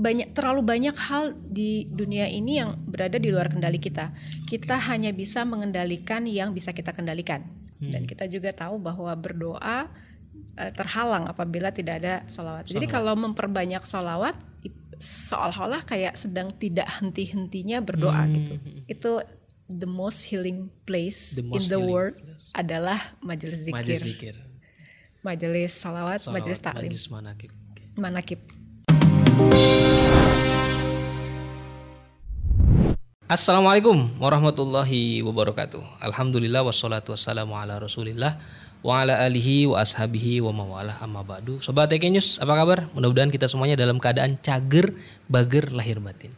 banyak terlalu banyak hal di dunia ini yang berada di luar kendali kita. Kita hanya bisa mengendalikan yang bisa kita kendalikan. Dan kita juga tahu bahwa berdoa eh, terhalang apabila tidak ada solawat. Jadi kalau memperbanyak solawat seolah-olah kayak sedang tidak henti-hentinya berdoa gitu. Itu the most healing place The in most the healing world adalah majelis zikir, Majelis zikir. majelis solawat, Salawat, majelis taklim, Majelis manakib. Oke. manakib. Assalamualaikum warahmatullahi wabarakatuh. Alhamdulillah wassalatu wassalamu ala Rasulillah wa ala alihi wa ashabihi wa mawalah amma ba'du. Sobat TK News, apa kabar? Mudah-mudahan kita semuanya dalam keadaan cager, bager lahir batin.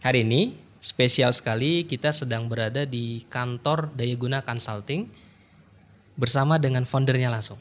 Hari ini spesial sekali kita sedang berada di kantor Dayaguna Consulting bersama dengan foundernya langsung.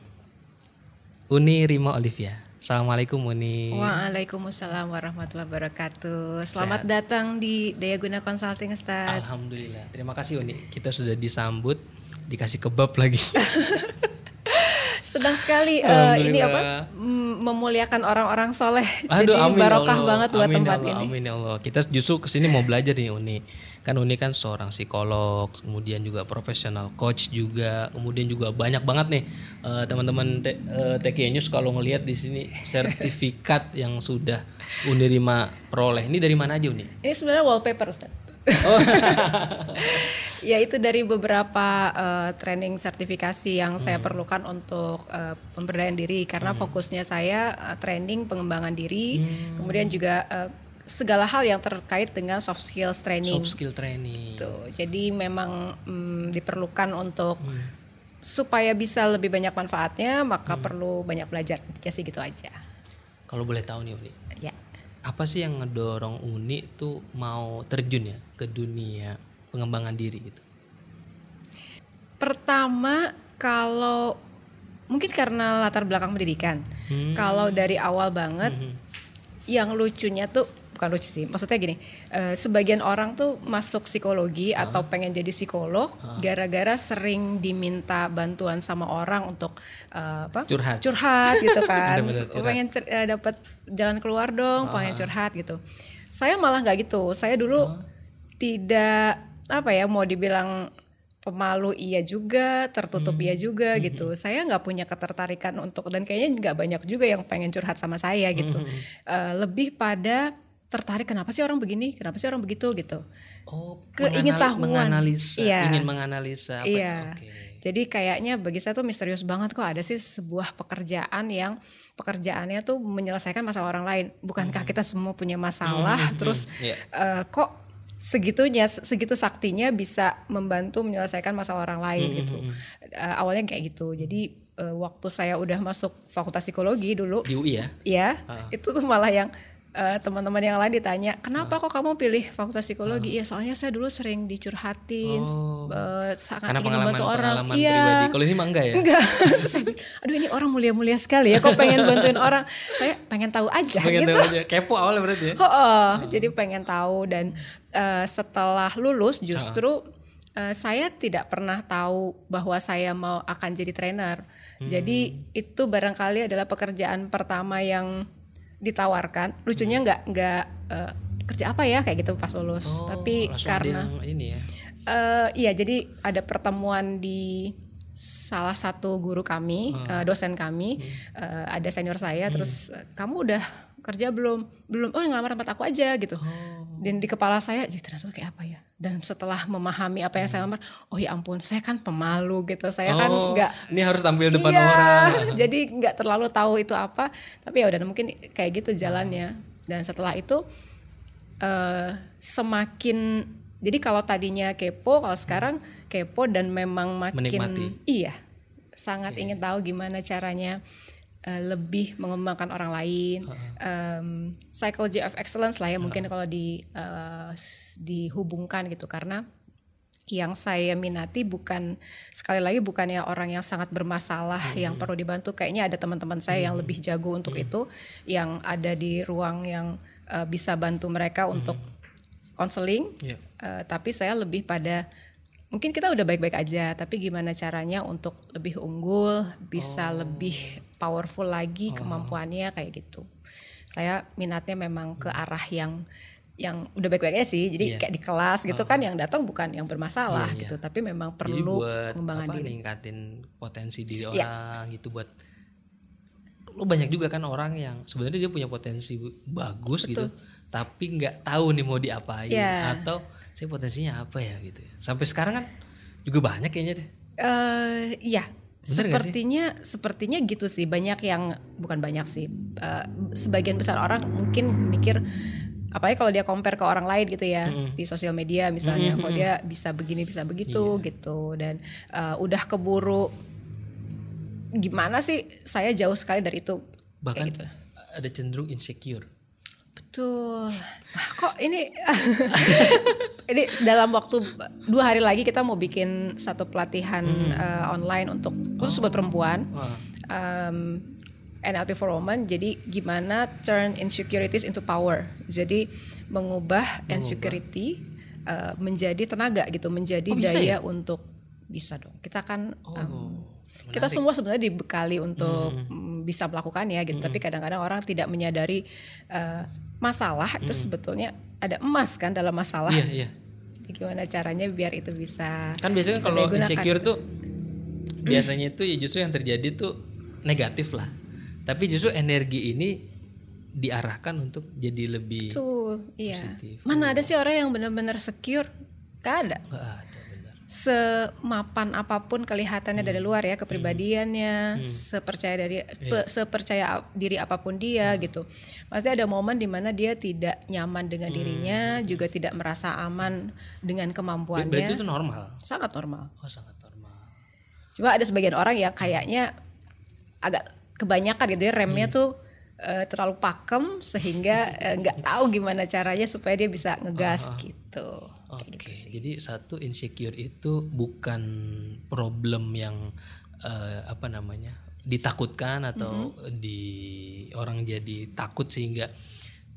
Uni Rima Olivia. Assalamualaikum Uni. Waalaikumsalam warahmatullahi wabarakatuh. Selamat datang di Dayaguna Consulting Ustaz. Alhamdulillah. Terima kasih Uni. Kita sudah disambut, dikasih kebab lagi. Sedang sekali eh, ini apa? mm, Memuliakan orang-orang soleh. Aduh, Jadi amin ya barokah Allah. banget buat amin tempat ya Allah, ini. Amin ya Allah. Kita justru ke sini mau belajar nih Uni. Kan Uni kan seorang psikolog, kemudian juga profesional coach juga, kemudian juga banyak banget nih eh, teman-teman T- eh, TK News kalau ngelihat di sini sertifikat yang sudah Unirima peroleh. Ini dari mana aja Uni? Ini sebenarnya wallpaper Ustaz. Oh. ya itu dari beberapa eh, training sertifikasi yang saya Hmm. perlukan untuk eh, pemberdayaan diri karena fokusnya saya eh, training pengembangan diri, Hmm. kemudian juga eh, segala hal yang terkait dengan soft skills training. Soft skill training. Gitu. Jadi memang mm, diperlukan untuk Hmm. supaya bisa lebih banyak manfaatnya, maka perlu banyak belajar. Ya sih gitu aja. Kalau boleh tahu nih Uni, Ya. apa sih yang ngedorong Uni tuh mau terjun ya ke dunia pengembangan diri gitu? Pertama kalau mungkin karena latar belakang pendidikan. Hmm. Kalau dari awal banget yang lucunya tuh bukan lucu sih. Maksudnya gini, eh, sebagian orang tuh masuk psikologi atau pengen jadi psikolog gara-gara sering diminta bantuan sama orang untuk eh, apa? Curhat. Curhat gitu kan. Curhat. pengen cer- eh, dapat jalan keluar dong, pengen curhat gitu. Saya malah nggak gitu. Saya dulu tidak apa ya mau dibilang pemalu iya juga, tertutup iya juga gitu. Saya nggak punya ketertarikan untuk dan kayaknya nggak banyak juga yang pengen curhat sama saya gitu. Eh, lebih pada tertarik kenapa sih orang begini, kenapa sih orang begitu gitu. Oh, Keingintahuan. menganalisa, Iya. ingin menganalisa. Apa, Iya. Oke. Jadi kayaknya bagi saya tuh misterius banget kok ada sih sebuah pekerjaan yang pekerjaannya tuh menyelesaikan masalah orang lain. Bukankah kita semua punya masalah terus Iya. eh, kok segitunya segitu saktinya bisa membantu menyelesaikan masalah orang lain gitu. Eh, awalnya kayak gitu. Jadi eh, waktu saya udah masuk Fakultas Psikologi dulu Di UI ya? ya itu tuh malah yang eh, teman-teman yang lain ditanya kenapa kok kamu pilih fakultas psikologi ya soalnya saya dulu sering dicurhatin Oh. eh, sangat Karena ingin membantu orang pengalaman iya pribadi. Kalau ini mah enggak ya? enggak saya aduh ini orang mulia-mulia sekali ya kok pengen bantuin orang saya pengen tahu aja Pengen gitu tahu aja. Kepo awalnya berarti ya? Oh, oh. jadi pengen tahu dan eh, setelah lulus justru eh, saya tidak pernah tahu bahwa saya mau akan jadi trainer. Jadi itu barangkali adalah pekerjaan pertama yang ditawarkan. Lucunya nggak nggak eh, kerja apa ya kayak gitu pas lulus. Tapi Oh, Langsung karena ini ya. Eh, iya, jadi ada pertemuan di salah satu guru kami, eh, dosen kami, eh, ada senior saya, terus eh, kamu udah kerja belum? Belum. Oh, ngelamar tempat aku aja gitu. Dan di kepala saya, jadi ternyata kayak apa ya? Dan setelah memahami apa yang saya lamar, oh ya ampun, saya kan pemalu gitu. Saya kan Oh, nggak ini harus tampil depan Iya, orang. jadi nggak terlalu tahu itu apa. Tapi ya udah mungkin kayak gitu jalannya. Dan setelah itu eh semakin jadi kalau tadinya kepo, kalau sekarang kepo dan memang makin Menikmati. iya sangat ingin tahu gimana caranya eh, lebih mengembangkan orang lain. Em, psychology of excellence lah ya mungkin kalau di s- dihubungkan gitu. Karena yang saya minati bukan sekali lagi bukannya orang yang sangat bermasalah yang perlu dibantu. Kayaknya ada teman-teman saya yang lebih jago untuk itu yang ada di ruang yang eh, bisa bantu mereka untuk konseling Iya. Eh, tapi saya lebih pada mungkin kita udah baik-baik aja tapi gimana caranya untuk lebih unggul bisa lebih powerful lagi kemampuannya kayak gitu saya minatnya memang ke arah yang yang udah baik-baik aja sih. Jadi Iya. kayak di kelas gitu kan yang datang bukan yang bermasalah Iya, iya. gitu, tapi memang perlu pengembangan diri. ningkatin potensi diri Iya. orang gitu buat lu banyak juga kan orang yang sebenarnya dia punya potensi bagus gitu tapi nggak tahu nih mau diapain Iya. atau saya potensinya apa ya gitu sampai sekarang kan juga banyak kayaknya deh Eh, iya, Bener sepertinya sepertinya gitu sih. Banyak yang bukan banyak sih. eh, sebagian besar orang mungkin mikir apalagi kalau dia compare ke orang lain gitu ya di sosial media misalnya, kalau dia bisa begini bisa begitu Iya. gitu dan eh, udah keburu gimana sih? Saya jauh sekali dari itu. bahkan gitu. ada cenderung insecure Betul. Ah, Kok ini ini dalam waktu dua hari lagi kita mau bikin satu pelatihan eh, online untuk khusus buat perempuan. Wah. Um, NLP for Women. Jadi gimana turn insecurities into power. Jadi mengubah, insecurity eh, menjadi tenaga gitu, menjadi Oh, bisa daya ya? untuk bisa dong. Kita kan oh em, kita semua sebenarnya dibekali untuk mm, bisa melakukannya gitu tapi kadang-kadang orang tidak menyadari eh, masalah itu sebetulnya ada emas kan dalam masalah iya iya Jadi gimana caranya biar itu bisa kan biasanya kalau insecure tuh biasanya itu ya justru yang terjadi tuh negatif lah. Tapi justru energi ini diarahkan untuk jadi lebih Betul, iya. Positif. mana ada sih orang yang benar-benar secure? Gak ada. Nggak ada semapan apa pun kelihatannya dari luar ya kepribadiannya sepercaya dari pe- sepercaya ap- diri apa pun dia gitu. Pasti ada momen di mana dia tidak nyaman dengan dirinya juga tidak merasa aman dengan berarti kemampuannya itu normal? Sangat normal. Oh sangat normal. Cuma ada sebagian orang yang kayaknya agak kebanyakan gitu ya remnya tuh eh, terlalu pakem sehingga eh, nggak tahu gimana caranya supaya dia bisa ngegas gitu. Oke, kayak gitu sih. jadi satu insecure itu bukan problem yang eh, apa namanya ditakutkan atau Mm-hmm. di orang jadi takut sehingga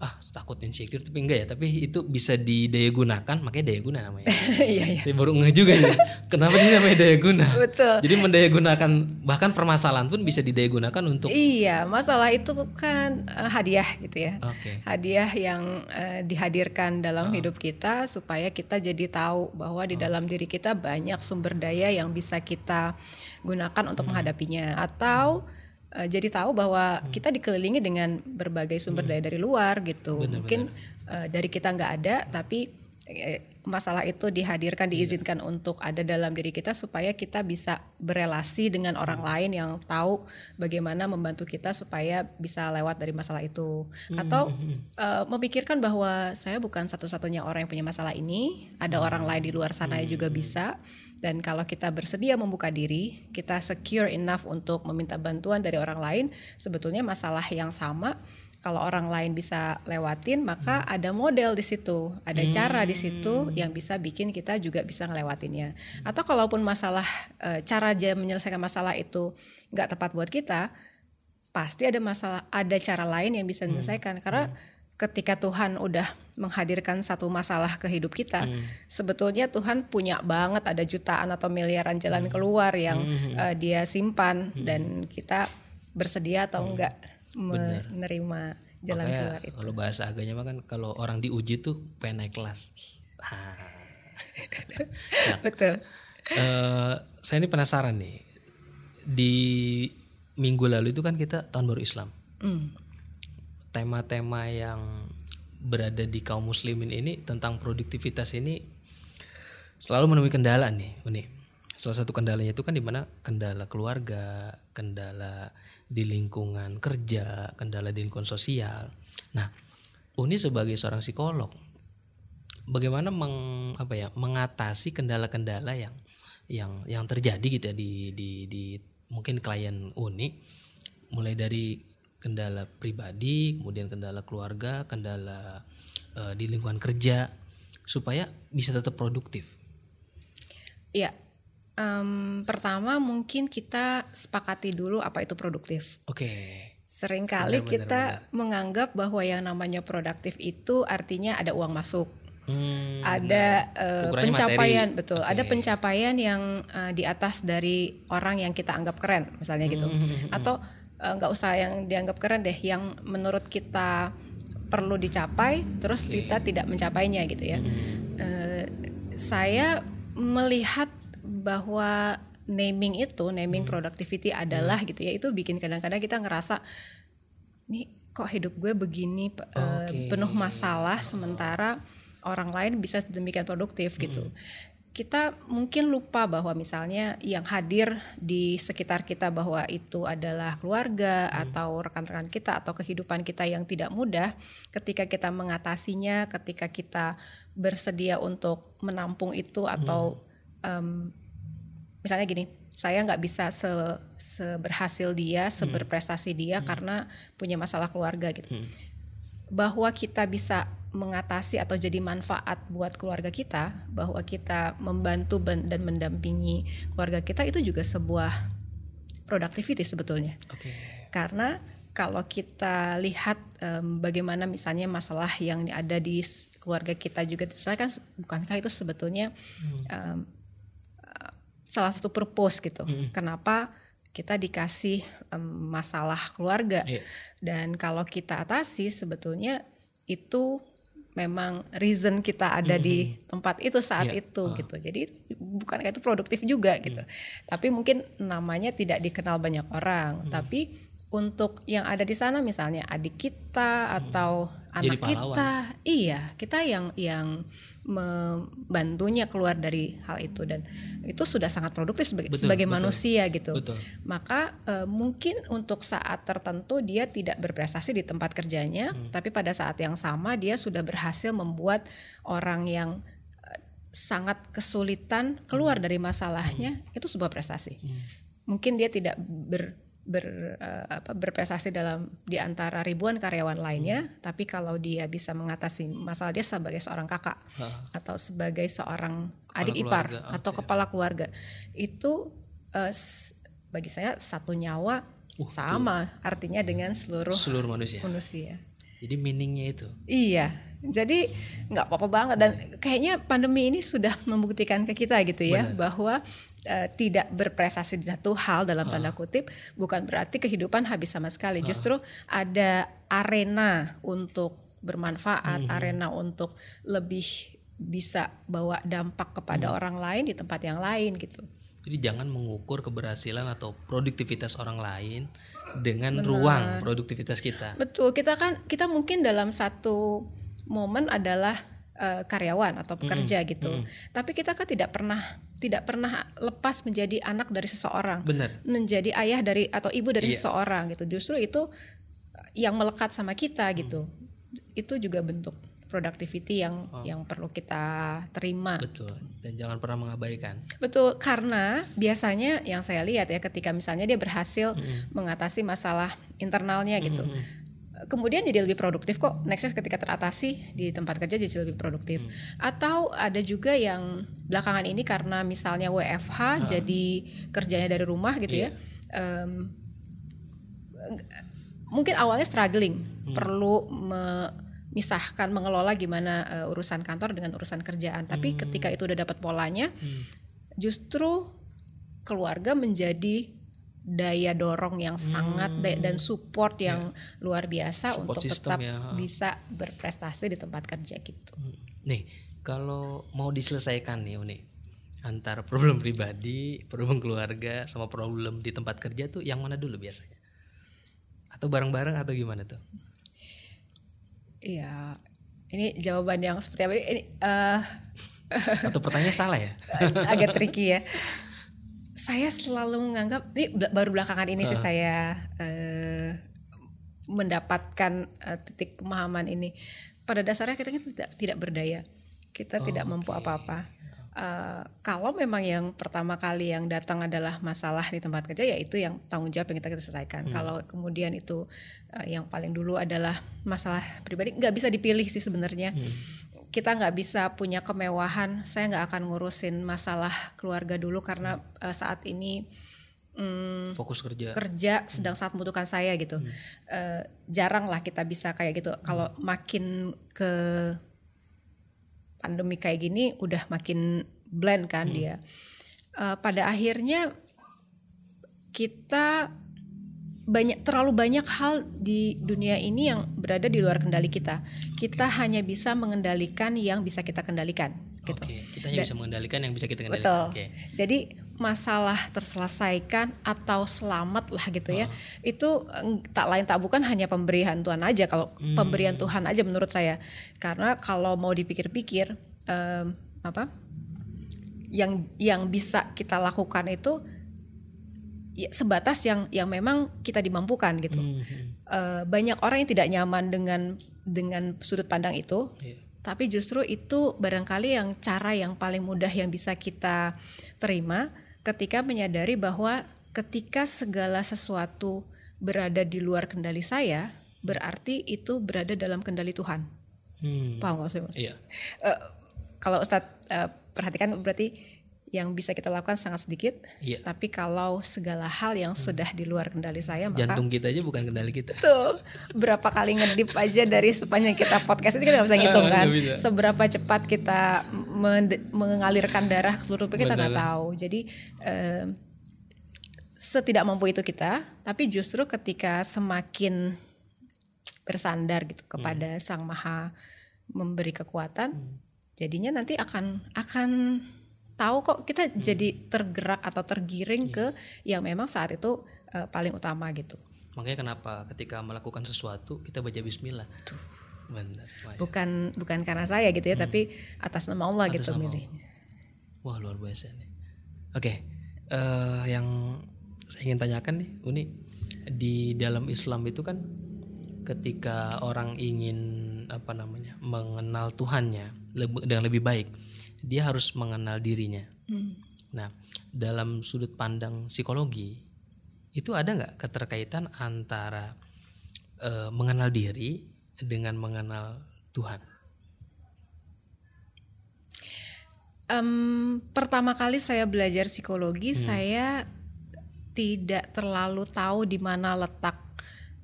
ah takut insecure tapi enggak ya tapi itu bisa didaya gunakan makanya daya guna namanya. Iya, iya. Saya baru ngeh juga nih kenapa ini namanya daya guna. Betul. Jadi mendaya gunakan bahkan permasalahan pun bisa didaya gunakan untuk Iya, masalah itu kan eh, hadiah gitu ya. Oke. Hadiah yang eh, dihadirkan dalam hidup kita supaya kita jadi tahu bahwa di dalam diri kita banyak sumber daya yang bisa kita gunakan untuk menghadapinya atau eh, jadi tahu bahwa kita dikelilingi dengan berbagai sumber daya dari luar gitu. Mungkin eh, dari kita nggak ada tapi eh, masalah itu dihadirkan diizinkan untuk ada dalam diri kita supaya kita bisa berelasi dengan orang lain yang tahu bagaimana membantu kita supaya bisa lewat dari masalah itu. Atau eh, memikirkan bahwa saya bukan satu-satunya orang yang punya masalah ini ada orang lain di luar sana yang juga bisa. Dan kalau kita bersedia membuka diri kita secure enough untuk meminta bantuan dari orang lain sebetulnya masalah yang sama kalau orang lain bisa lewatin maka ada model di situ ada cara di situ yang bisa bikin kita juga bisa ngelewatinnya. Atau kalaupun masalah eh, cara aja menyelesaikan masalah itu nggak tepat buat kita pasti ada masalah ada cara lain yang bisa menyelesaikan. Karena ketika Tuhan udah menghadirkan satu masalah ke hidup kita sebetulnya Tuhan punya banget ada jutaan atau miliaran jalan keluar yang eh, dia simpan dan kita bersedia atau enggak menerima jalan Makanya keluar itu kalau bahasa agaknya mah kan kalau orang diuji tuh pengen naik kelas. Ah. betul Eh, saya ini penasaran nih. Di minggu lalu itu kan kita tahun baru Islam. Hmm. Tema-tema yang berada di kaum muslimin ini tentang produktivitas ini selalu menemui kendala nih, Uni. Salah satu kendalanya itu kan di mana kendala keluarga, kendala di lingkungan kerja, kendala di lingkungan sosial. Nah, Uni sebagai seorang psikolog, bagaimana meng, apa ya, mengatasi kendala-kendala yang yang yang terjadi gitu ya di di di mungkin klien Uni mulai dari kendala pribadi, kemudian kendala keluarga, kendala eh, di lingkungan kerja supaya bisa tetap produktif. Iya. Em, pertama mungkin kita sepakati dulu apa itu produktif. Oke. Seringkali Benar, benar, kita menganggap bahwa yang namanya produktif itu artinya ada uang masuk, Hmm, ada Ukurannya pencapaian, materi. betul. Ada pencapaian yang eh, di atas dari orang yang kita anggap keren, misalnya gitu. Hmm, Atau eh, nggak usah yang dianggap keren deh yang menurut kita perlu dicapai terus kita tidak mencapainya gitu ya Eh, saya melihat bahwa naming itu naming productivity adalah gitu ya itu bikin kadang-kadang kita ngerasa nih kok hidup gue begini eh, Oke. penuh masalah sementara orang lain bisa sedemikian produktif gitu. Kita mungkin lupa bahwa misalnya yang hadir di sekitar kita bahwa itu adalah keluarga atau rekan-rekan kita atau kehidupan kita yang tidak mudah ketika kita mengatasinya, ketika kita bersedia untuk menampung itu atau em, misalnya gini saya nggak bisa se seberhasil dia seberprestasi dia karena punya masalah keluarga gitu. Bahwa kita bisa mengatasi atau jadi manfaat buat keluarga kita bahwa kita membantu dan mendampingi keluarga kita itu juga sebuah productivity sebetulnya. Oke. karena kalau kita lihat em, bagaimana misalnya masalah yang ada di keluarga kita juga diselesaikan bukankah itu sebetulnya eh, salah satu purpose gitu. Kenapa kita dikasih em, masalah keluarga? Iya. dan kalau kita atasi sebetulnya itu memang reason kita ada di tempat itu saat Iya. itu gitu. Jadi bukan itu produktif juga gitu. Tapi mungkin namanya tidak dikenal banyak orang. Tapi untuk yang ada di sana misalnya adik kita atau Jadi anak kita pahlawan. iya kita yang yang membantunya keluar dari hal itu dan itu sudah sangat produktif sebagai, Betul, sebagai betul. manusia gitu Betul. maka eh, mungkin untuk saat tertentu dia tidak berprestasi di tempat kerjanya, Hmm. tapi pada saat yang sama dia sudah berhasil membuat orang yang eh, sangat kesulitan keluar Hmm. dari masalahnya itu sebuah prestasi. Mungkin dia tidak ber ber, eh, apa, berprestasi dalam di antara ribuan karyawan lainnya, Hmm. tapi kalau dia bisa mengatasi masalah dia sebagai seorang kakak atau sebagai seorang adik ipar keluarga, atau kepala keluarga itu s- bagi saya satu nyawa sama artinya dengan seluruh Seluruh manusia. manusia. Jadi meaningnya itu. Iya, jadi nggak apa-apa banget dan kayaknya pandemi ini sudah membuktikan ke kita gitu ya bahwa eh, tidak berprestasi di satu hal dalam tanda kutip bukan berarti kehidupan habis sama sekali. Justru ada arena untuk bermanfaat, arena untuk lebih bisa bawa dampak kepada orang lain di tempat yang lain gitu. Jadi jangan mengukur keberhasilan atau produktivitas orang lain dengan ruang produktivitas kita. Betul, kita kan kita mungkin dalam satu momen adalah eh, karyawan atau pekerja gitu. Tapi kita kan tidak pernah tidak pernah lepas menjadi anak dari seseorang. Benar. Menjadi ayah dari atau ibu dari Iya. seseorang gitu. Justru itu yang melekat sama kita gitu. Itu juga bentuk productivity yang yang perlu kita terima. Betul. Dan jangan pernah mengabaikan. Betul, karena biasanya yang saya lihat ya ketika misalnya dia berhasil mengatasi masalah internalnya gitu. Kemudian jadi lebih produktif kok. Nextnya ketika teratasi di tempat kerja jadi lebih produktif. Atau ada juga yang belakangan ini karena misalnya WFH jadi kerjanya dari rumah gitu ya. Em, mungkin awalnya struggling, perlu memisahkan mengelola gimana eh, urusan kantor dengan urusan kerjaan. Tapi ketika itu udah dapat polanya, justru keluarga menjadi daya dorong yang sangat da- dan support yang luar biasa Support untuk tetap ya, bisa berprestasi di tempat kerja gitu. Nih, kalau mau diselesaikan nih Uni antara problem pribadi, problem keluarga sama problem di tempat kerja tuh yang mana dulu biasanya? Atau bareng-bareng atau gimana tuh? Iya, ini jawaban yang seperti apa ini? eh, Atau pertanyaan salah ya? agak tricky ya. Saya selalu menganggap ini baru belakangan ini sih saya eh, mendapatkan eh, titik pemahaman ini. Pada dasarnya kita kan tidak tidak berdaya, kita tidak mampu apa-apa. Eh, kalau memang yang pertama kali yang datang adalah masalah di tempat kerja, ya itu yang tanggung jawab yang kita, kita selesaikan. Kalau kemudian itu eh, yang paling dulu adalah masalah pribadi, nggak bisa dipilih sih sebenarnya kita nggak bisa punya kemewahan. Saya nggak akan ngurusin masalah keluarga dulu karena eh, saat ini mm, Fokus kerja. kerja sedang sangat membutuhkan saya gitu. Eh, jarang lah kita bisa kayak gitu. Kalau makin ke pandemi kayak gini, udah makin blend kan dia. Eh, pada akhirnya kita banyak terlalu banyak hal di dunia ini yang berada di luar kendali kita. Kita hanya bisa mengendalikan yang bisa kita kendalikan gitu. Oke, kita hanya bisa mengendalikan yang bisa kita Betul. kendalikan. Oke. Jadi masalah terselesaikan atau selamat lah gitu ya. Itu eh, tak lain tak bukan hanya pemberian Tuhan aja kalau Hmm. pemberian Tuhan aja menurut saya. Karena kalau mau dipikir-pikir em, apa? Yang yang bisa kita lakukan itu ya, sebatas yang yang memang kita dimampukan gitu. Hmm. Eh, banyak orang yang tidak nyaman dengan dengan sudut pandang itu, Iya. tapi justru itu barangkali yang cara yang paling mudah yang bisa kita terima ketika menyadari bahwa ketika segala sesuatu berada di luar kendali saya, berarti itu berada dalam kendali Tuhan. Hmm. Paham nggak sih mas? Iya. Eh, kalau Ustadz eh, perhatikan berarti yang bisa kita lakukan sangat sedikit, Iya. tapi kalau segala hal yang sudah di luar kendali saya, maka Jantung kita aja bukan kendali kita. tuh berapa kali ngedip aja dari sepanjang kita podcast ini kita nggak bisa ngitung kan? bisa. seberapa cepat kita mengalirkan darah ke seluruh tubuh kita nggak tahu. Jadi em, setidak mampu itu kita tapi justru ketika semakin bersandar gitu kepada sang maha memberi kekuatan jadinya nanti akan akan tahu kok kita jadi tergerak atau tergiring ke yang memang saat itu eh, paling utama gitu Makanya kenapa ketika melakukan sesuatu kita baca bismillah. Benar. Wah, ya. bukan bukan karena saya gitu ya tapi atas nama Allah Atas gitu nama milihnya Wah luar biasa nih. Oke, eh, yang saya ingin tanyakan nih, Uni di dalam Islam itu kan ketika orang ingin apa namanya mengenal Tuhannya dengan lebih baik, dia harus mengenal dirinya. Nah, dalam sudut pandang psikologi itu ada nggak keterkaitan antara eh, mengenal diri dengan mengenal Tuhan? Em, pertama kali saya belajar psikologi Hmm. saya tidak terlalu tahu di mana letak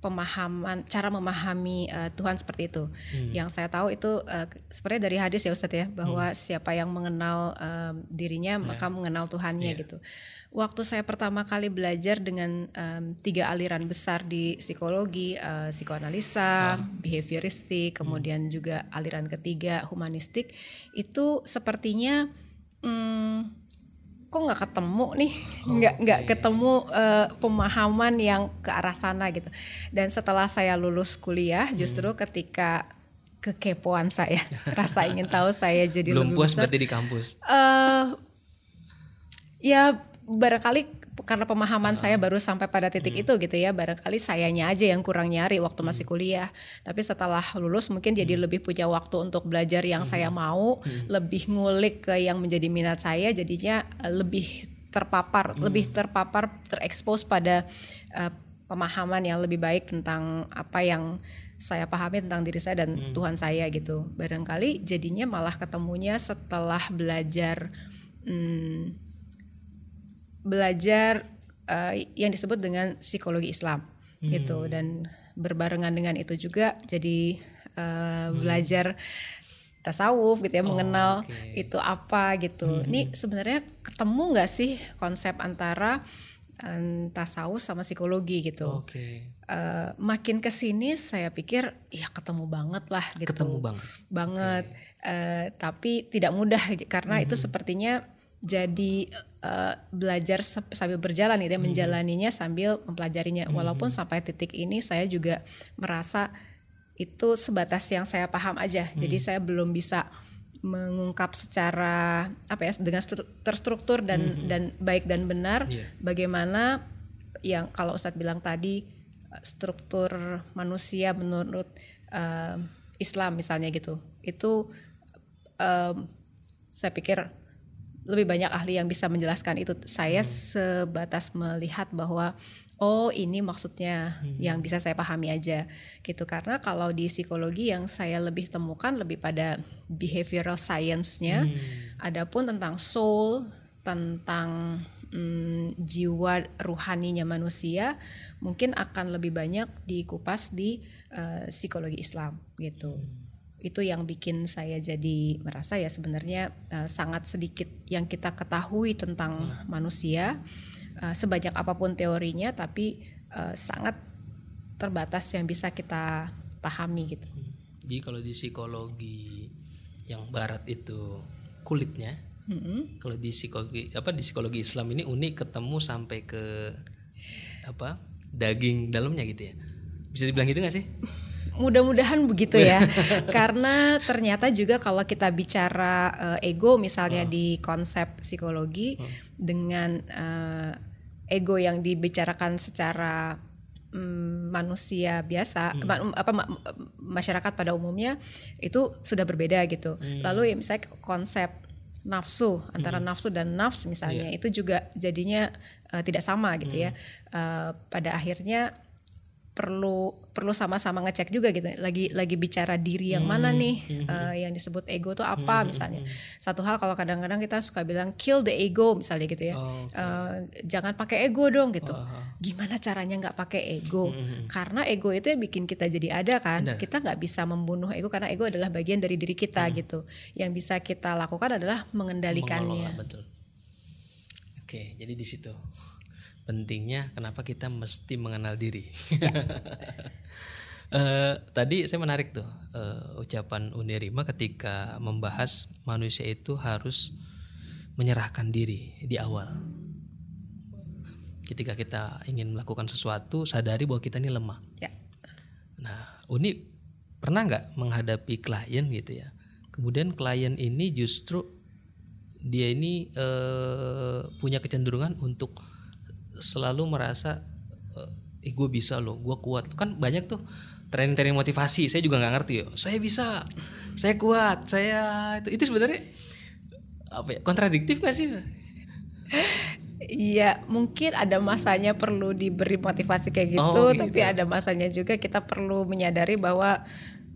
pemahaman cara memahami eh, Tuhan seperti itu. Hmm. Yang saya tahu itu eh, sebenarnya dari hadis ya Ustadz ya bahwa siapa yang mengenal em, dirinya maka mengenal Tuhannya gitu. Waktu saya pertama kali belajar dengan em, tiga aliran besar di psikologi, eh, psikoanalisa, behavioristik, kemudian juga aliran ketiga humanistik, itu sepertinya hmm, kok nggak ketemu nih? Nggak nggak ketemu eh, pemahaman yang ke arah sana gitu. Dan setelah saya lulus kuliah justru ketika kekepoan saya rasa ingin tahu saya jadi Belum lebih puas besar berarti di kampus. eh ya barangkali karena pemahaman saya baru sampai pada titik itu gitu ya barangkali sayanya aja yang kurang nyari waktu masih kuliah. Tapi setelah lulus mungkin jadi lebih punya waktu untuk belajar yang saya mau lebih ngulik ke yang menjadi minat saya jadinya eh, lebih terpapar lebih terpapar terekspos pada eh, pemahaman yang lebih baik tentang apa yang saya pahami tentang diri saya dan Tuhan saya gitu. Barangkali jadinya malah ketemunya setelah belajar hmm, belajar eh, yang disebut dengan psikologi Islam gitu dan berbarengan dengan itu juga jadi eh, belajar tasawuf gitu ya mengenal oke. itu apa gitu. Ini sebenarnya ketemu nggak sih konsep antara em, tasawuf sama psikologi gitu. Oke. Eh, makin ke sini saya pikir ya ketemu banget lah gitu Ketemu banget. banget Eh, tapi tidak mudah karena itu sepertinya jadi eh, belajar sambil berjalan gitu ya menjalaninya sambil mempelajarinya. Walaupun sampai titik ini saya juga merasa itu sebatas yang saya paham aja. Jadi saya belum bisa mengungkap secara apa ya dengan stru- terstruktur dan dan baik dan benar Iya. bagaimana yang kalau Ustadz bilang tadi eh, struktur manusia menurut eh, Islam misalnya gitu. Itu em, saya pikir lebih banyak ahli yang bisa menjelaskan itu. Saya sebatas melihat bahwa oh ini maksudnya yang bisa saya pahami aja gitu. Karena kalau di psikologi yang saya lebih temukan lebih pada behavioral science-nya adapun tentang soul tentang mm, jiwa ruhaninya manusia mungkin akan lebih banyak dikupas di eh, psikologi Islam gitu itu yang bikin saya jadi merasa ya sebenarnya eh, sangat sedikit yang kita ketahui tentang manusia eh, sebanyak apa pun teorinya tapi uh, sangat terbatas yang bisa kita pahami gitu. Jadi kalau di psikologi yang barat itu kulitnya, mm-hmm. kalau di psikologi apa di psikologi Islam ini unik ketemu sampai ke apa daging dalamnya gitu ya. Bisa dibilang gitu gak sih? Mudah-mudahan begitu ya, karena ternyata juga kalau kita bicara uh, ego misalnya oh. di konsep psikologi oh. dengan uh, ego yang dibicarakan secara um, manusia biasa, hmm. ma apa ma masyarakat pada umumnya itu sudah berbeda gitu. Hmm. Lalu ya misalnya konsep nafsu antara hmm. nafsu dan nafs misalnya yeah. itu juga jadinya uh, tidak sama gitu ya. hmm. ya. Uh, pada akhirnya perlu perlu sama-sama ngecek juga gitu. Lagi lagi bicara diri yang mana hmm, nih hmm. Uh, yang disebut ego tuh apa hmm. misalnya. Satu hal kalau kadang-kadang kita suka bilang kill the ego misalnya gitu ya. Oh, okay. uh, jangan pakai ego dong gitu. Oh, gimana caranya nggak pakai ego? Hmm. karena ego itu yang bikin kita jadi ada kan. Benar. kita nggak bisa membunuh ego karena ego adalah bagian dari diri kita hmm. gitu. Yang bisa kita lakukan adalah mengendalikannya. Mengelola, betul. Oke jadi di situ pentingnya kenapa kita mesti mengenal diri. uh, tadi saya menarik tuh uh, ucapan Unerima ketika membahas manusia itu harus menyerahkan diri di awal. Ketika kita ingin melakukan sesuatu, sadari bahwa kita ini lemah. Ya. Nah, Uni pernah nggak menghadapi klien gitu ya? Kemudian klien ini justru dia ini uh, punya kecenderungan untuk selalu merasa eh gue bisa loh gue kuat kan banyak tuh training-training motivasi saya juga nggak ngerti yo saya bisa saya kuat saya itu itu sebenarnya apa ya kontradiktif gak sih Iya, mungkin ada masanya perlu diberi motivasi kayak gitu, oh, gitu. tapi ada masanya juga kita perlu menyadari bahwa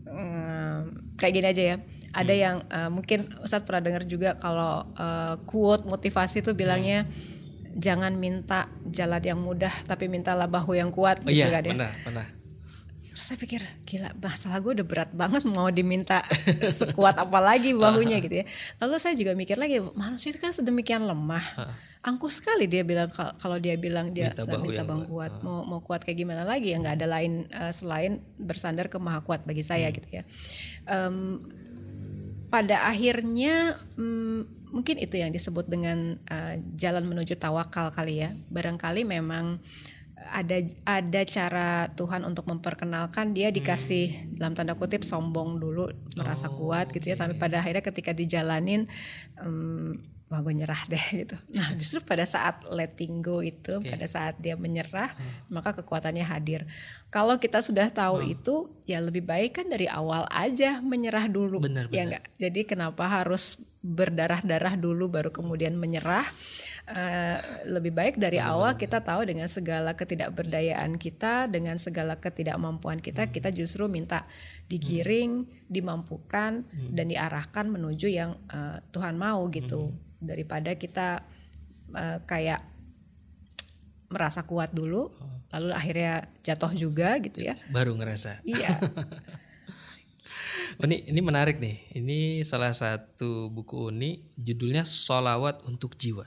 hmm, kayak gini aja ya. Ada hmm. yang uh, mungkin Ustadz pernah dengar juga kalau uh, quote motivasi itu bilangnya hmm jangan minta jalan yang mudah tapi mintalah bahu yang kuat oh, gitu iya, kan ya. Benar, benar. Terus saya pikir gila masalah gue udah berat banget mau diminta sekuat apa lagi bahunya gitu ya. Lalu saya juga mikir lagi manusia itu kan sedemikian lemah. Angkuh sekali dia bilang kalau dia bilang dia minta bahu minta bang kuat, mau mau kuat kayak gimana lagi ya nggak ada lain uh, selain bersandar ke maha kuat bagi saya hmm. gitu ya. Um, pada akhirnya um, mungkin itu yang disebut dengan uh, jalan menuju tawakal kali ya. Barangkali memang ada ada cara Tuhan untuk memperkenalkan dia dikasih hmm. dalam tanda kutip sombong dulu merasa oh, kuat gitu ya tapi pada akhirnya ketika dijalanin um, wah gue nyerah deh gitu nah justru pada saat letting go itu okay. pada saat dia menyerah hmm. maka kekuatannya hadir kalau kita sudah tahu hmm. itu ya lebih baik kan dari awal aja menyerah dulu benar, ya enggak jadi kenapa harus berdarah-darah dulu baru kemudian menyerah Uh, lebih baik dari awal kita tahu dengan segala ketidakberdayaan kita, dengan segala ketidakmampuan kita, hmm. kita justru minta digiring, hmm. dimampukan hmm. dan diarahkan menuju yang uh, Tuhan mau gitu. Hmm. Daripada kita uh, kayak merasa kuat dulu, oh. lalu akhirnya jatuh juga gitu ya. Baru ngerasa. Iya. Oh, ini ini menarik nih. Ini salah satu buku Uni judulnya Solawat untuk Jiwa.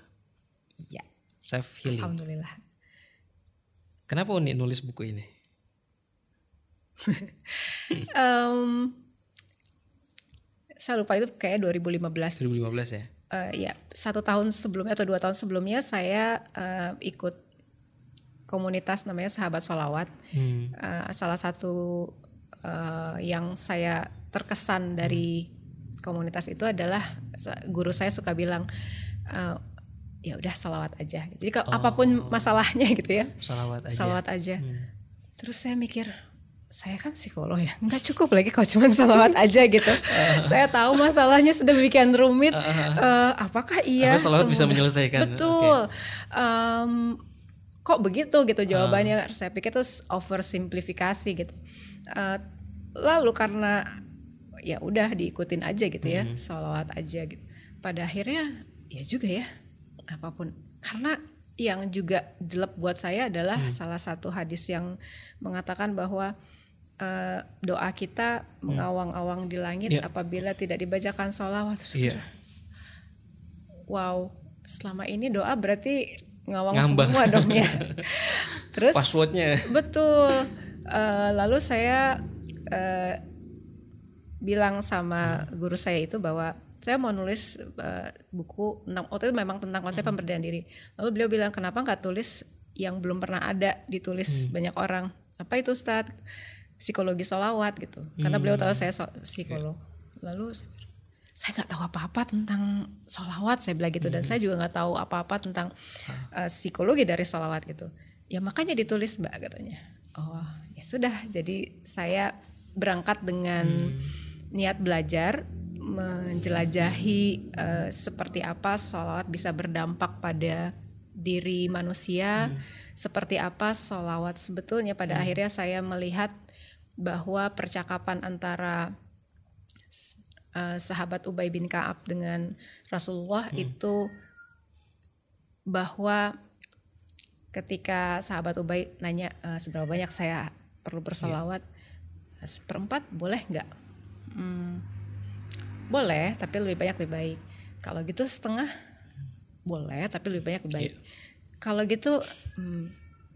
Iya. Self healing. Alhamdulillah. Kenapa Uni nulis buku ini? um, saya lupa itu kayak 2015. 2015 ya? Uh, ya satu tahun sebelumnya atau dua tahun sebelumnya saya uh, ikut komunitas namanya Sahabat Solawat. Hmm. Uh, salah satu uh, yang saya terkesan dari komunitas itu adalah guru saya suka bilang uh, ya udah salawat aja. Jadi kalau oh. apa pun masalahnya gitu ya, salawat aja. Salawat aja. Hmm. Terus saya mikir saya kan psikolog ya nggak cukup lagi kalau cuma salawat aja gitu saya tahu masalahnya sudah sedemikian rumit uh, apakah iya Apa salawat bisa menyelesaikan betul okay. um, kok begitu gitu jawabannya uh. saya pikir itu oversimplifikasi gitu uh, lalu karena ya udah diikutin aja gitu ya hmm. sholawat aja gitu pada akhirnya ya juga ya apa pun karena yang juga jelek buat saya adalah hmm. salah satu hadis yang mengatakan bahwa uh, doa kita hmm. mengawang-awang di langit yeah. apabila tidak dibacakan sholawat yeah. wow selama ini doa berarti ngawang Ngambang. semua dong ya Terus Passwordnya. betul. Eh, lalu saya eh, bilang sama guru saya itu bahwa saya mau nulis eh, buku tentang waktu itu memang tentang konsep pemberdayaan diri. Lalu beliau bilang kenapa nggak tulis yang belum pernah ada? Ditulis banyak orang. Apa itu Ustadz? Psikologi solawat gitu. Karena beliau tahu saya so- psikolog. Lalu saya bilang, saya nggak tahu apa-apa tentang solawat saya bilang gitu. Dan saya juga nggak tahu apa-apa tentang eh, psikologi dari solawat gitu. Ya makanya ditulis mbak katanya. Oh. Ya sudah jadi saya berangkat dengan niat belajar menjelajahi eh, seperti apa solawat bisa berdampak pada diri manusia seperti apa solawat sebetulnya. Pada akhirnya saya melihat bahwa percakapan antara eh, sahabat Ubay bin Kaab dengan Rasulullah itu bahwa ketika sahabat Ubay nanya "Eh, seberapa banyak saya perlu bersolawat seperempat boleh nggak? Hmm, boleh tapi lebih banyak lebih baik. Kalau gitu setengah boleh tapi lebih banyak lebih baik. Kalau gitu hmm,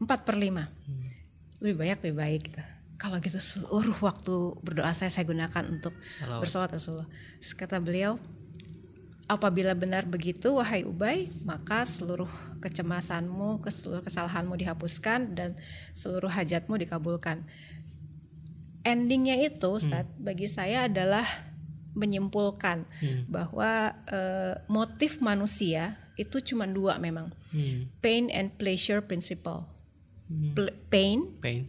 empat per lima. Lebih banyak lebih baik gitu. Kalau gitu seluruh waktu berdoa saya saya gunakan untuk bersolawat Rasulullah. Terus kata beliau, apabila benar begitu wahai Ubay, maka seluruh kecemasanmu, ke seluruh kesalahanmu dihapuskan dan seluruh hajatmu dikabulkan. Endingnya itu, Ustaz, bagi saya adalah menyimpulkan bahwa eh, motif manusia itu cuma dua memang, Hmm. pain and pleasure principle. Ple- pain Pain.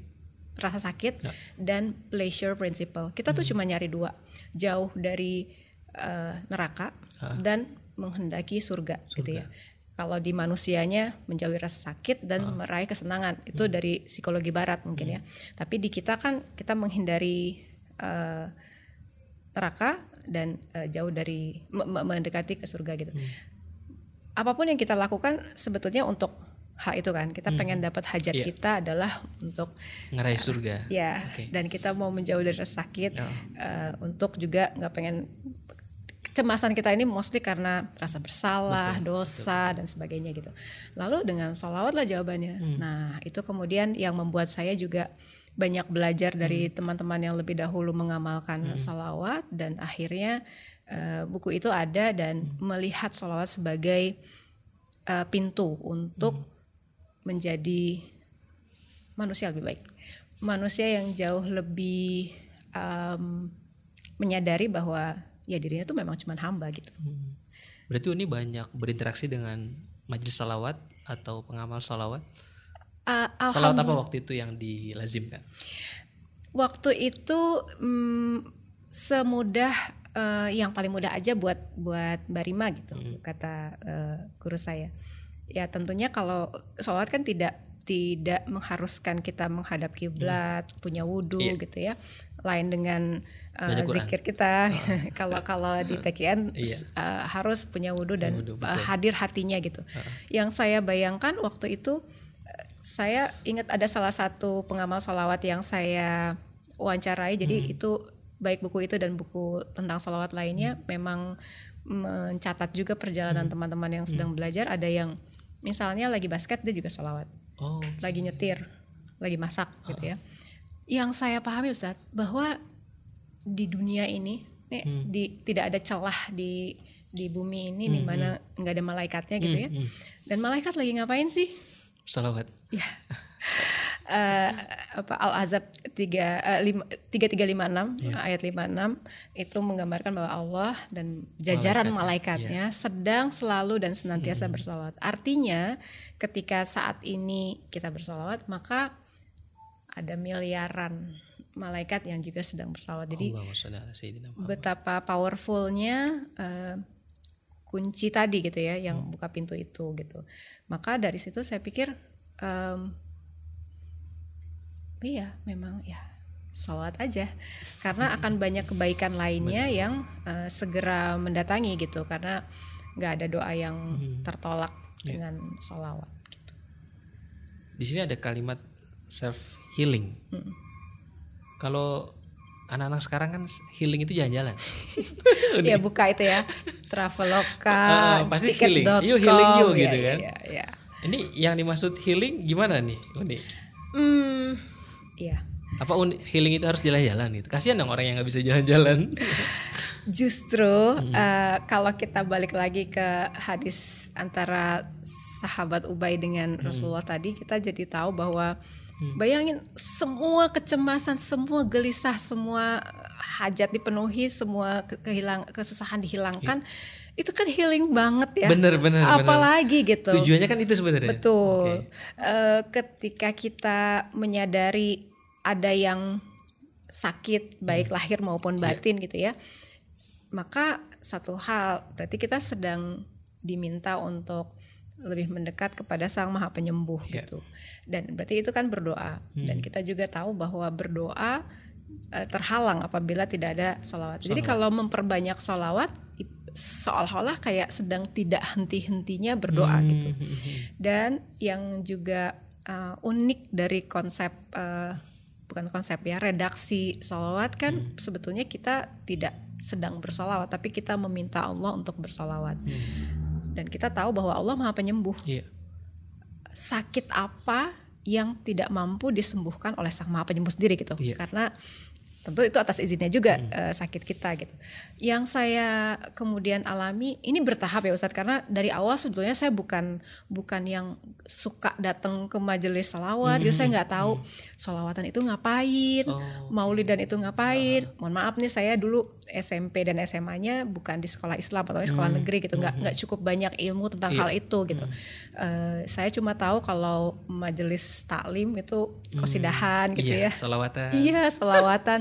rasa sakit Ya. dan pleasure principle. Kita tuh cuma nyari dua, jauh dari eh, neraka dan menghendaki surga, gitu ya. Kalau di manusianya menjauhi rasa sakit dan meraih kesenangan, itu dari psikologi barat mungkin ya. Tapi di kita kan kita menghindari eh, neraka dan eh, jauh dari me- me- mendekati ke surga gitu. Apa pun yang kita lakukan sebetulnya untuk hak itu kan. Kita pengen dapat hajat Iya. kita adalah untuk Ngeraih surga. Ya, Oke. dan kita mau menjauh dari rasa sakit Ya. eh, untuk juga nggak pengen kecemasan kita ini mostly karena rasa bersalah, dosa dan sebagainya gitu. Lalu dengan sholawat lah jawabannya. Hmm. Nah itu kemudian yang membuat saya juga banyak belajar dari Hmm. teman-teman yang lebih dahulu mengamalkan sholawat dan akhirnya eh, buku itu ada dan Hmm. melihat sholawat sebagai eh, pintu untuk Hmm. menjadi manusia lebih baik, manusia yang jauh lebih um, menyadari bahwa ya dirinya tuh memang cuma hamba gitu. Berarti Uni banyak berinteraksi dengan majelis salawat atau pengamal salawat. Uh, Salawat apa waktu itu yang dilazimkan? waktu itu mm, semudah uh, yang paling mudah aja buat buat Mbak Rima gitu kata uh, guru saya. Ya tentunya kalau sholat kan tidak tidak mengharuskan kita menghadap kiblat, punya wudhu Iya. gitu ya. Lain dengan uh, zikir kita. Kalau kalau di TKN Iya. uh, harus punya wudhu dan Wudhu, uh, hadir hatinya gitu. Yang saya bayangkan waktu itu saya ingat ada salah satu pengamal salawat yang saya wawancarai. Jadi Hmm. itu baik buku itu dan buku tentang salawat lainnya memang mencatat juga perjalanan Hmm. teman-teman yang sedang belajar. Ada yang misalnya lagi basket dia juga salawat, Oh, lagi nyetir, lagi masak gitu ya. Yang saya pahami Ustadz bahwa di dunia ini nih, Hmm. di tidak ada celah di di bumi ini di mana hmm. nggak ada malaikatnya gitu ya. Dan malaikat lagi ngapain sih? salawat. Ya. Eh, apa Al Azab tiga eh, tiga tiga lima enam Iya. ayat lima enam itu menggambarkan bahwa Allah dan jajaran Malaikatnya, malaikatnya sedang selalu dan senantiasa Hmm. bersolawat. Artinya ketika saat ini kita bersolawat maka ada miliaran malaikat yang juga sedang bersolawat. Jadi betapa powerfulnya eh, kunci tadi gitu ya yang Hmm. buka pintu itu gitu maka dari situ saya pikir em, iya memang ya sholat aja karena akan banyak kebaikan lainnya yang eh, segera mendatangi gitu karena nggak ada doa yang Hmm. tertolak Iya. dengan sholawat gitu. Di sini ada kalimat self healing. Hmm. Kalau anak-anak sekarang kan healing itu jalan-jalan. ya buka itu ya traveloka Ah, pasti healing. Yuk healing yuk ya, gitu ya, kan. ya, ya. Ini yang dimaksud healing gimana nih? Uni? Hmm, iya. Apa healing itu harus jalan-jalan gitu? Kasihan dong orang yang nggak bisa jalan-jalan. Justru eh, kalau kita balik lagi ke hadis antara sahabat Ubay dengan Rasulullah tadi, kita jadi tahu bahwa bayangin semua kecemasan, semua gelisah, semua hajat dipenuhi, semua ke- kehilang kesusahan dihilangkan, itu kan healing banget ya. Bener, bener, bener. Apalagi gitu. Tujuannya kan itu sebenarnya. Betul. Eh, ketika kita menyadari ada yang sakit baik lahir maupun batin gitu ya, maka satu hal berarti kita sedang diminta untuk lebih mendekat kepada Sang Maha Penyembuh Iya. gitu. Dan berarti itu kan berdoa. Dan kita juga tahu bahwa berdoa eh, terhalang apabila tidak ada sholawat. Jadi kalau memperbanyak sholawat i- seolah-olah kayak sedang tidak henti-hentinya berdoa gitu. Dan yang juga eh, unik dari konsep eh, bukan konsep ya redaksi sholawat kan sebetulnya kita tidak sedang bersolawat tapi kita meminta Allah untuk bersolawat dan kita tahu bahwa Allah maha penyembuh Iya. sakit apa yang tidak mampu disembuhkan oleh sang maha penyembuh sendiri gitu Iya. karena tentu itu atas izinnya juga eh, sakit kita gitu. Yang saya kemudian alami ini bertahap ya Ustadz karena dari awal sebetulnya saya bukan bukan yang suka datang ke majelis salawat gitu. Saya nggak tahu salawatan itu ngapain Oh. maulidan itu ngapain. Mohon maaf nih saya dulu SMP dan SMA-nya bukan di sekolah Islam atau di sekolah negeri gitu. Nggak nggak cukup banyak ilmu tentang hal itu gitu. Eh, saya cuma tahu kalau majelis taklim itu kosidahan gitu iya. ya. Salawatan. Iya, selawatan.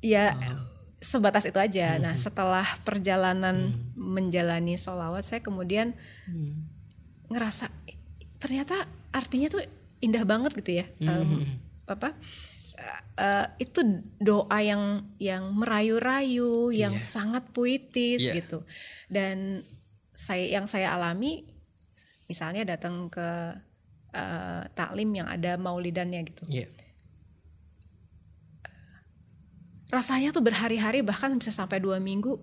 Ya sebatas itu aja. Nah, setelah perjalanan menjalani solawat, saya kemudian ngerasa "Eh, ternyata artinya tuh indah banget gitu ya. Em, apa? eh, eh, itu doa yang yang merayu-rayu, yang sangat puitis Iya. gitu. Dan saya yang saya alami, misalnya datang ke eh, taklim yang ada maulidannya gitu Iya. Rasanya tuh berhari-hari bahkan bisa sampai dua minggu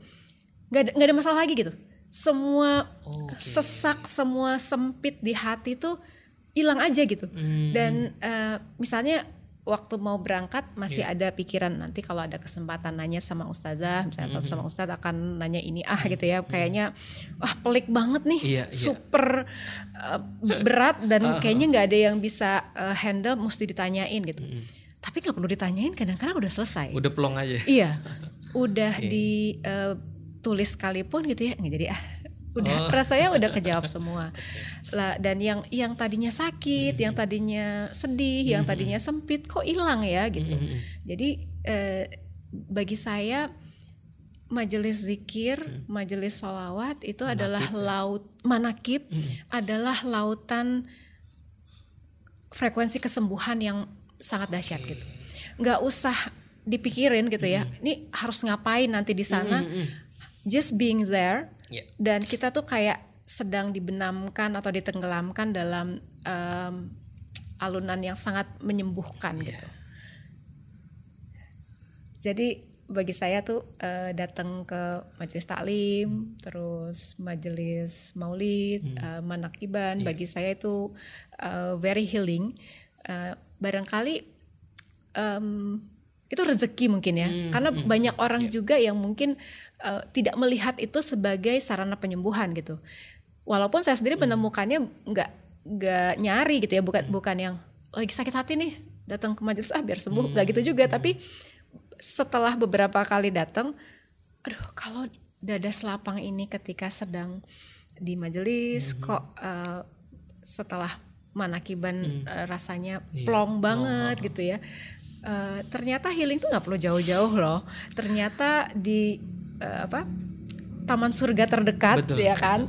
nggak ada, nggak ada masalah lagi gitu. Semua sesak semua sempit di hati tuh hilang aja gitu. Dan eh, misalnya waktu mau berangkat masih ada pikiran nanti kalau ada kesempatan nanya sama ustazah misalnya atau sama ustadz akan nanya ini ah gitu ya. Kayaknya wah pelik banget nih Iya, iya. super eh, berat dan kayaknya nggak ada yang bisa eh, handle mesti ditanyain gitu tapi nggak perlu ditanyain kadang-kadang udah selesai. Udah pelong aja. Iya, udah ditulis sekalipun gitu ya, nggak jadi ah, udah. Rasanya udah kejawab semua. Lah dan yang yang tadinya sakit, yang tadinya sedih, yang tadinya sempit, kok hilang ya gitu. Jadi eh, bagi saya majelis zikir, majelis solawat itu adalah laut manakib, adalah lautan frekuensi kesembuhan yang sangat dahsyat gitu. Nggak usah dipikirin gitu ya. Ini harus ngapain nanti di sana? Just being there Iya. dan kita tuh kayak sedang dibenamkan atau ditenggelamkan dalam em, alunan yang sangat menyembuhkan gitu. Jadi bagi saya tuh eh, datang ke majelis taklim, terus majelis maulid, eh, manakiban, bagi saya itu eh, very healing. Eh, barangkali em, itu rezeki mungkin ya, karena banyak orang juga yang mungkin eh, tidak melihat itu sebagai sarana penyembuhan gitu. Walaupun saya sendiri menemukannya nggak nggak nyari gitu ya, bukan bukan yang lagi sakit hati nih datang ke majelis ah biar sembuh, nggak gitu juga. Tapi setelah beberapa kali datang, aduh kalau dada selapang ini ketika sedang di majelis kok eh, setelah manakiban eh, rasanya plong banget gitu ya. Eh, ternyata healing tuh nggak perlu jauh-jauh loh. Ternyata di eh, apa taman surga terdekat Betul. ya kan.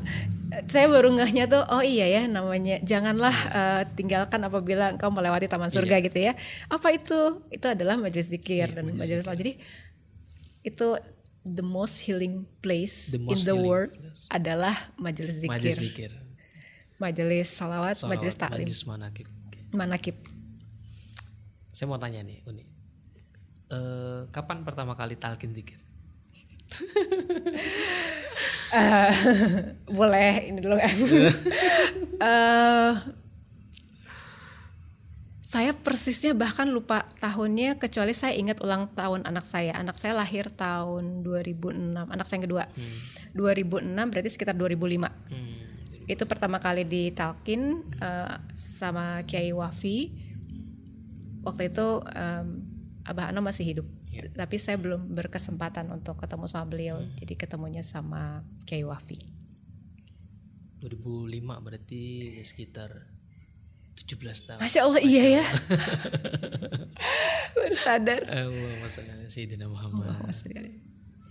Saya baru ngehnya tuh oh iya ya namanya janganlah eh, tinggalkan apabila engkau melewati taman surga gitu ya. Apa itu? Itu adalah majelis zikir dan majelis salat. Jadi itu the most healing place The in the world adalah majelis zikir. Majelis zikir. Majelis salawat, Salawat, majelis taklim, Majelis manakib. Manakib. Saya mau tanya nih, Uni. Eh, kapan pertama kali talkin zikir? Eh, boleh ini dulu kan. Eh, saya persisnya bahkan lupa tahunnya kecuali saya ingat ulang tahun anak saya. Anak saya lahir tahun 2006, anak saya yang kedua. Hmm. 2006 berarti sekitar 2005. Hmm. Itu pertama kali ditalkin uh, sama Kiai Wafi. Waktu itu um, Abah Ano masih hidup. Yeah. Tapi saya belum berkesempatan untuk ketemu sama beliau. Hmm. Jadi ketemunya sama Kiai Wafi. 2005 berarti sekitar 17 tahun. Masya Allah Masya iya ya. Baru sadar. Allah Sayyidina Muhammad.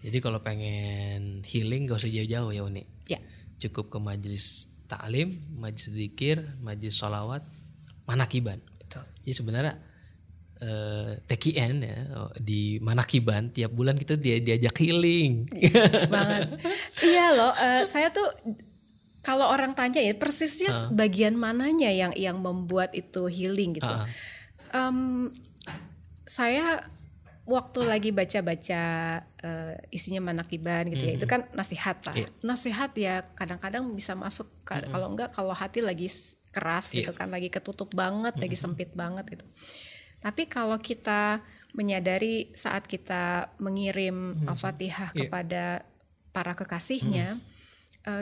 Jadi kalau pengen healing gak usah jauh-jauh ya Uni. Ya. Cukup ke majelis taklim, majelis zikir, majelis sholawat, manakiban. Betul. Jadi sebenarnya eh, TKN ya di Manakiban tiap bulan kita dia diajak healing. Banget. iya loh, uh, saya tuh kalau orang tanya ya persisnya uh. bagian mananya yang yang membuat itu healing gitu. Uh. Um, saya waktu lagi baca-baca uh, isinya manakiban gitu mm -hmm. ya itu kan nasihat lah yeah. nasihat ya kadang-kadang bisa masuk mm -hmm. kalau enggak kalau hati lagi keras yeah. gitu kan lagi ketutup banget mm -hmm. lagi sempit banget gitu tapi kalau kita menyadari saat kita mengirim mm -hmm. al-fatihah yeah. kepada para kekasihnya mm -hmm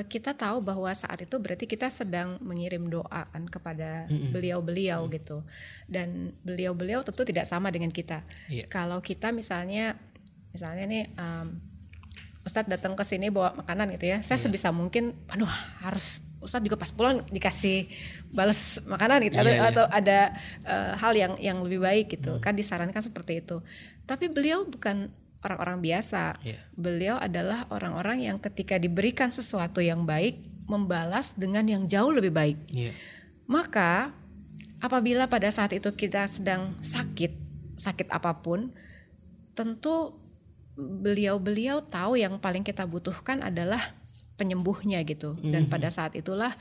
kita tahu bahwa saat itu berarti kita sedang mengirim doa kan kepada beliau-beliau mm -hmm. gitu dan beliau-beliau tentu tidak sama dengan kita yeah. kalau kita misalnya misalnya nih um, Ustadz datang ke sini bawa makanan gitu ya saya yeah. sebisa mungkin aduh harus Ustadz juga pas pulang dikasih balas makanan gitu yeah, atau, yeah. atau ada uh, hal yang yang lebih baik gitu mm. kan disarankan seperti itu tapi beliau bukan orang-orang biasa. Yeah. Beliau adalah orang-orang yang ketika diberikan sesuatu yang baik membalas dengan yang jauh lebih baik. Yeah. Maka apabila pada saat itu kita sedang sakit, sakit apa pun, tentu beliau-beliau tahu yang paling kita butuhkan adalah penyembuhnya gitu. Dan mm -hmm. pada saat itulah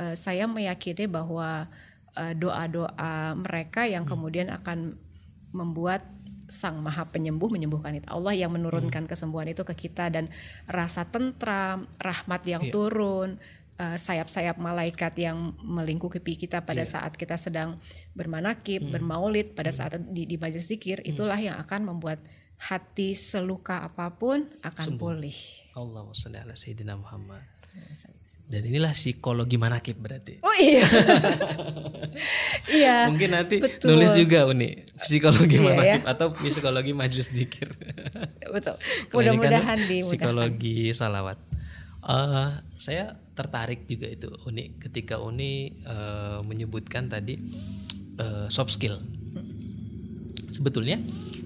uh, saya meyakini bahwa uh, doa-doa mereka yang mm. kemudian akan membuat Sang Maha Penyembuh menyembuhkan itu. Allah yang menurunkan hmm. kesembuhan itu ke kita dan rasa tentram, rahmat yang yeah. turun, eh, sayap-sayap malaikat yang melingkupi kita pada yeah. saat kita sedang bermanakib, hmm. bermaulid, pada hmm. saat di, di majelis zikir, hmm. itulah yang akan membuat hati seluka apa pun akan Sembuh. pulih. Allah Muhammad. Dan inilah psikologi manakib berarti. Oh iya. iya. Mungkin nanti betul. nulis juga Uni psikologi iya, manakib ya? atau psikologi majelis dikir. betul. Mudah-mudahan di psikologi salawat. Uh, saya tertarik juga itu Uni ketika Uni uh, menyebutkan tadi uh, soft skill. Sebetulnya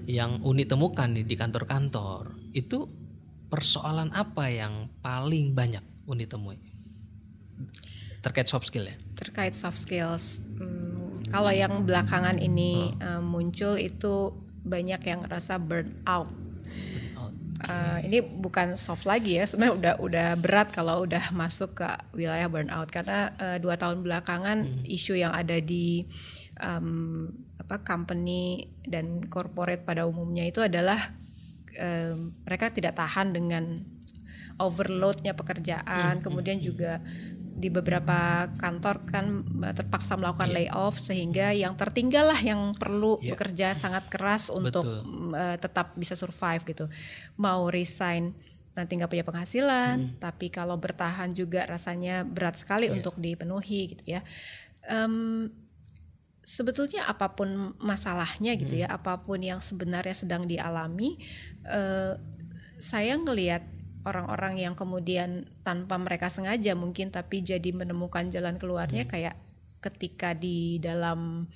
yang Uni temukan nih di kantor-kantor itu persoalan apa yang paling banyak Uni temui? terkait soft skill ya terkait soft skills hmm, kalau yang belakangan ini oh. uh, muncul itu banyak yang ngerasa burn out Uh, ini bukan soft lagi ya sebenarnya udah udah berat kalau udah masuk ke wilayah burnout karena uh, dua tahun belakangan hmm. isu yang ada di um, apa company dan corporate pada umumnya itu adalah um, mereka tidak tahan dengan overloadnya pekerjaan hmm. kemudian juga di beberapa kantor kan terpaksa melakukan yeah. layoff sehingga yang tertinggal lah yang perlu yeah. bekerja sangat keras untuk uh, tetap bisa survive gitu mau resign nanti nggak punya penghasilan hmm. tapi kalau bertahan juga rasanya berat sekali yeah. untuk dipenuhi gitu ya um, sebetulnya apa pun masalahnya gitu hmm. ya apa pun yang sebenarnya sedang dialami uh, saya ngelihat orang-orang yang kemudian tanpa mereka sengaja mungkin tapi jadi menemukan jalan keluarnya hmm. kayak ketika di dalam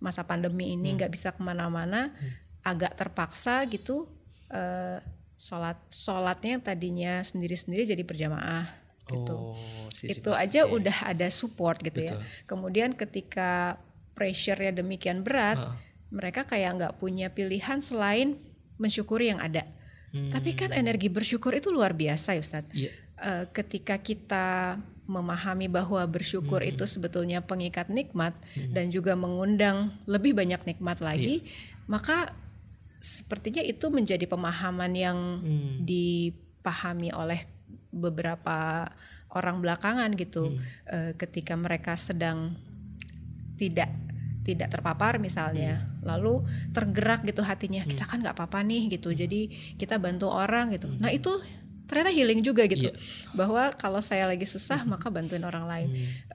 masa pandemi ini hmm. nggak hmm. bisa ke mana-mana hmm. agak terpaksa gitu uh, sholat sholatnya tadinya sendiri-sendiri jadi berjamaah gitu oh, itu aja udah ada support gitu ya. Betul. ya kemudian ketika pressure-nya demikian berat uh. mereka kayak nggak punya pilihan selain mensyukuri yang ada Hmm. Tapi kan energi bersyukur itu luar biasa ya Ustadz. Yeah. Iya. Uh, ketika kita memahami bahwa bersyukur hmm. itu sebetulnya pengikat nikmat hmm. dan juga mengundang lebih banyak nikmat lagi, yeah. maka sepertinya itu menjadi pemahaman yang hmm. dipahami oleh beberapa orang belakangan gitu. Hmm. Uh, ketika mereka sedang tidak tidak terpapar misalnya. Lalu tergerak gitu hatinya kita kan nggak apa-apa nih gitu. Jadi kita bantu orang gitu. Nah itu ternyata healing juga gitu. Iya. bahwa kalau saya lagi susah maka bantuin orang lain.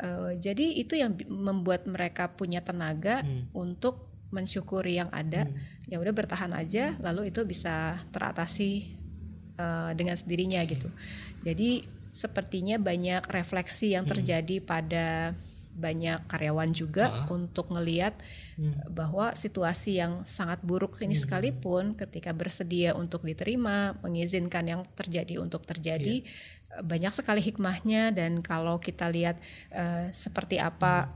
Eh, jadi itu yang membuat mereka punya tenaga untuk mensyukuri yang ada. Ya udah bertahan aja lalu itu bisa teratasi eh, dengan sendirinya gitu. Jadi sepertinya banyak refleksi yang terjadi pada banyak karyawan juga untuk ngeliat bahwa situasi yang sangat buruk ini sekalipun ketika bersedia untuk diterima mengizinkan yang terjadi untuk terjadi eh, banyak sekali hikmahnya dan kalau kita lihat eh, seperti apa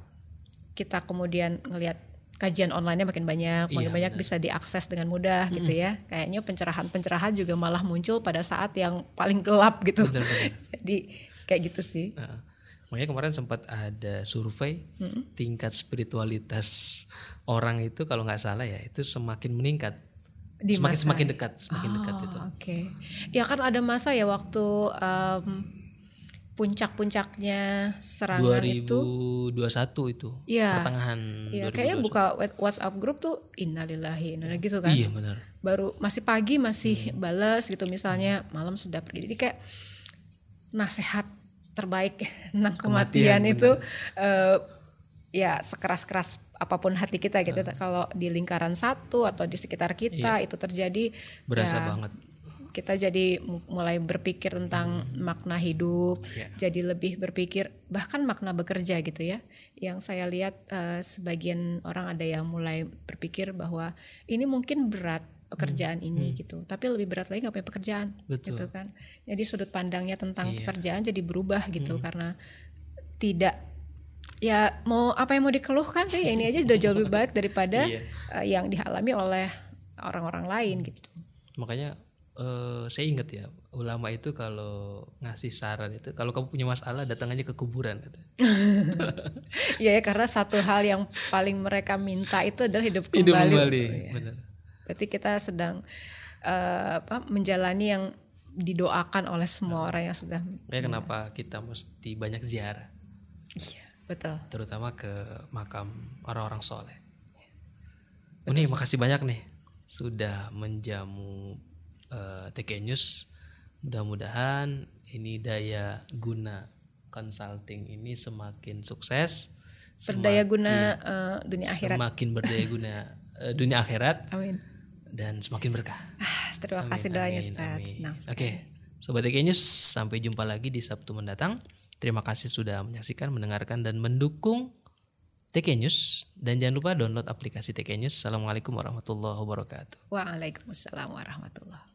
kita kemudian ngelihat kajian online-nya makin banyak, makin Iya, banyak bisa diakses dengan mudah gitu ya. Kayaknya pencerahan-pencerahan juga malah muncul pada saat yang paling gelap gitu. Benar-benar. Jadi kayak gitu sih. Nah, makanya kemarin sempat ada survei tingkat spiritualitas orang itu kalau nggak salah ya itu semakin meningkat. Di semakin masa- semakin dekat, semakin dekat Oh, itu. Oke. Ya kan ada masa ya waktu em, puncak-puncaknya serangan itu 2021 itu Iya. pertengahan ya 2021. kayaknya buka WhatsApp grup tuh innalillahi innalillahi gitu kan. Iya benar. baru masih pagi masih balas gitu misalnya malam sudah pergi jadi kayak nasihat terbaik tentang kematian, itu eh, ya sekeras-keras apa pun hati kita gitu. Kalau di lingkaran satu atau di sekitar kita itu terjadi Berasa ya, banget. kita jadi mu- mulai berpikir tentang makna hidup, jadi lebih berpikir bahkan makna bekerja gitu ya. Yang saya lihat eh, sebagian orang ada yang mulai berpikir bahwa ini mungkin berat pekerjaan ini gitu, tapi lebih berat lagi nggak punya pekerjaan, Betul. gitu kan. Jadi sudut pandangnya tentang pekerjaan jadi berubah gitu karena tidak ya mau apa yang mau dikeluhkan sih ya ini aja udah jauh lebih baik daripada Iya. eh, yang dialami oleh orang-orang lain gitu. Makanya eh, saya ingat ya ulama itu kalau ngasih saran itu kalau kamu punya masalah datang aja ke kuburan gitu. Iya ya karena satu hal yang paling mereka minta itu adalah hidup kembali. Hidup kembali, Iya. benar. Berarti kita sedang eh, apa menjalani yang didoakan oleh semua orang yang sudah Makanya kenapa kita mesti banyak ziarah, Iya, betul. terutama ke makam orang-orang soleh. Oh, nih makasih banyak nih sudah menjamu eh, TK News. Mudah-mudahan ini daya guna consulting ini semakin sukses, Berdaya guna eh, dunia akhirat. semakin berdaya guna eh, dunia akhirat Amin. Dan semakin berkah. Ah, terima kasih doanya Amin, Ustaz. amin. Oke, Sobat TK News, sampai jumpa lagi di Sabtu mendatang. Terima kasih sudah menyaksikan, mendengarkan, dan mendukung TK News. Dan jangan lupa download aplikasi TK News. Assalamualaikum warahmatullahi wabarakatuh. Waalaikumsalam warahmatullahi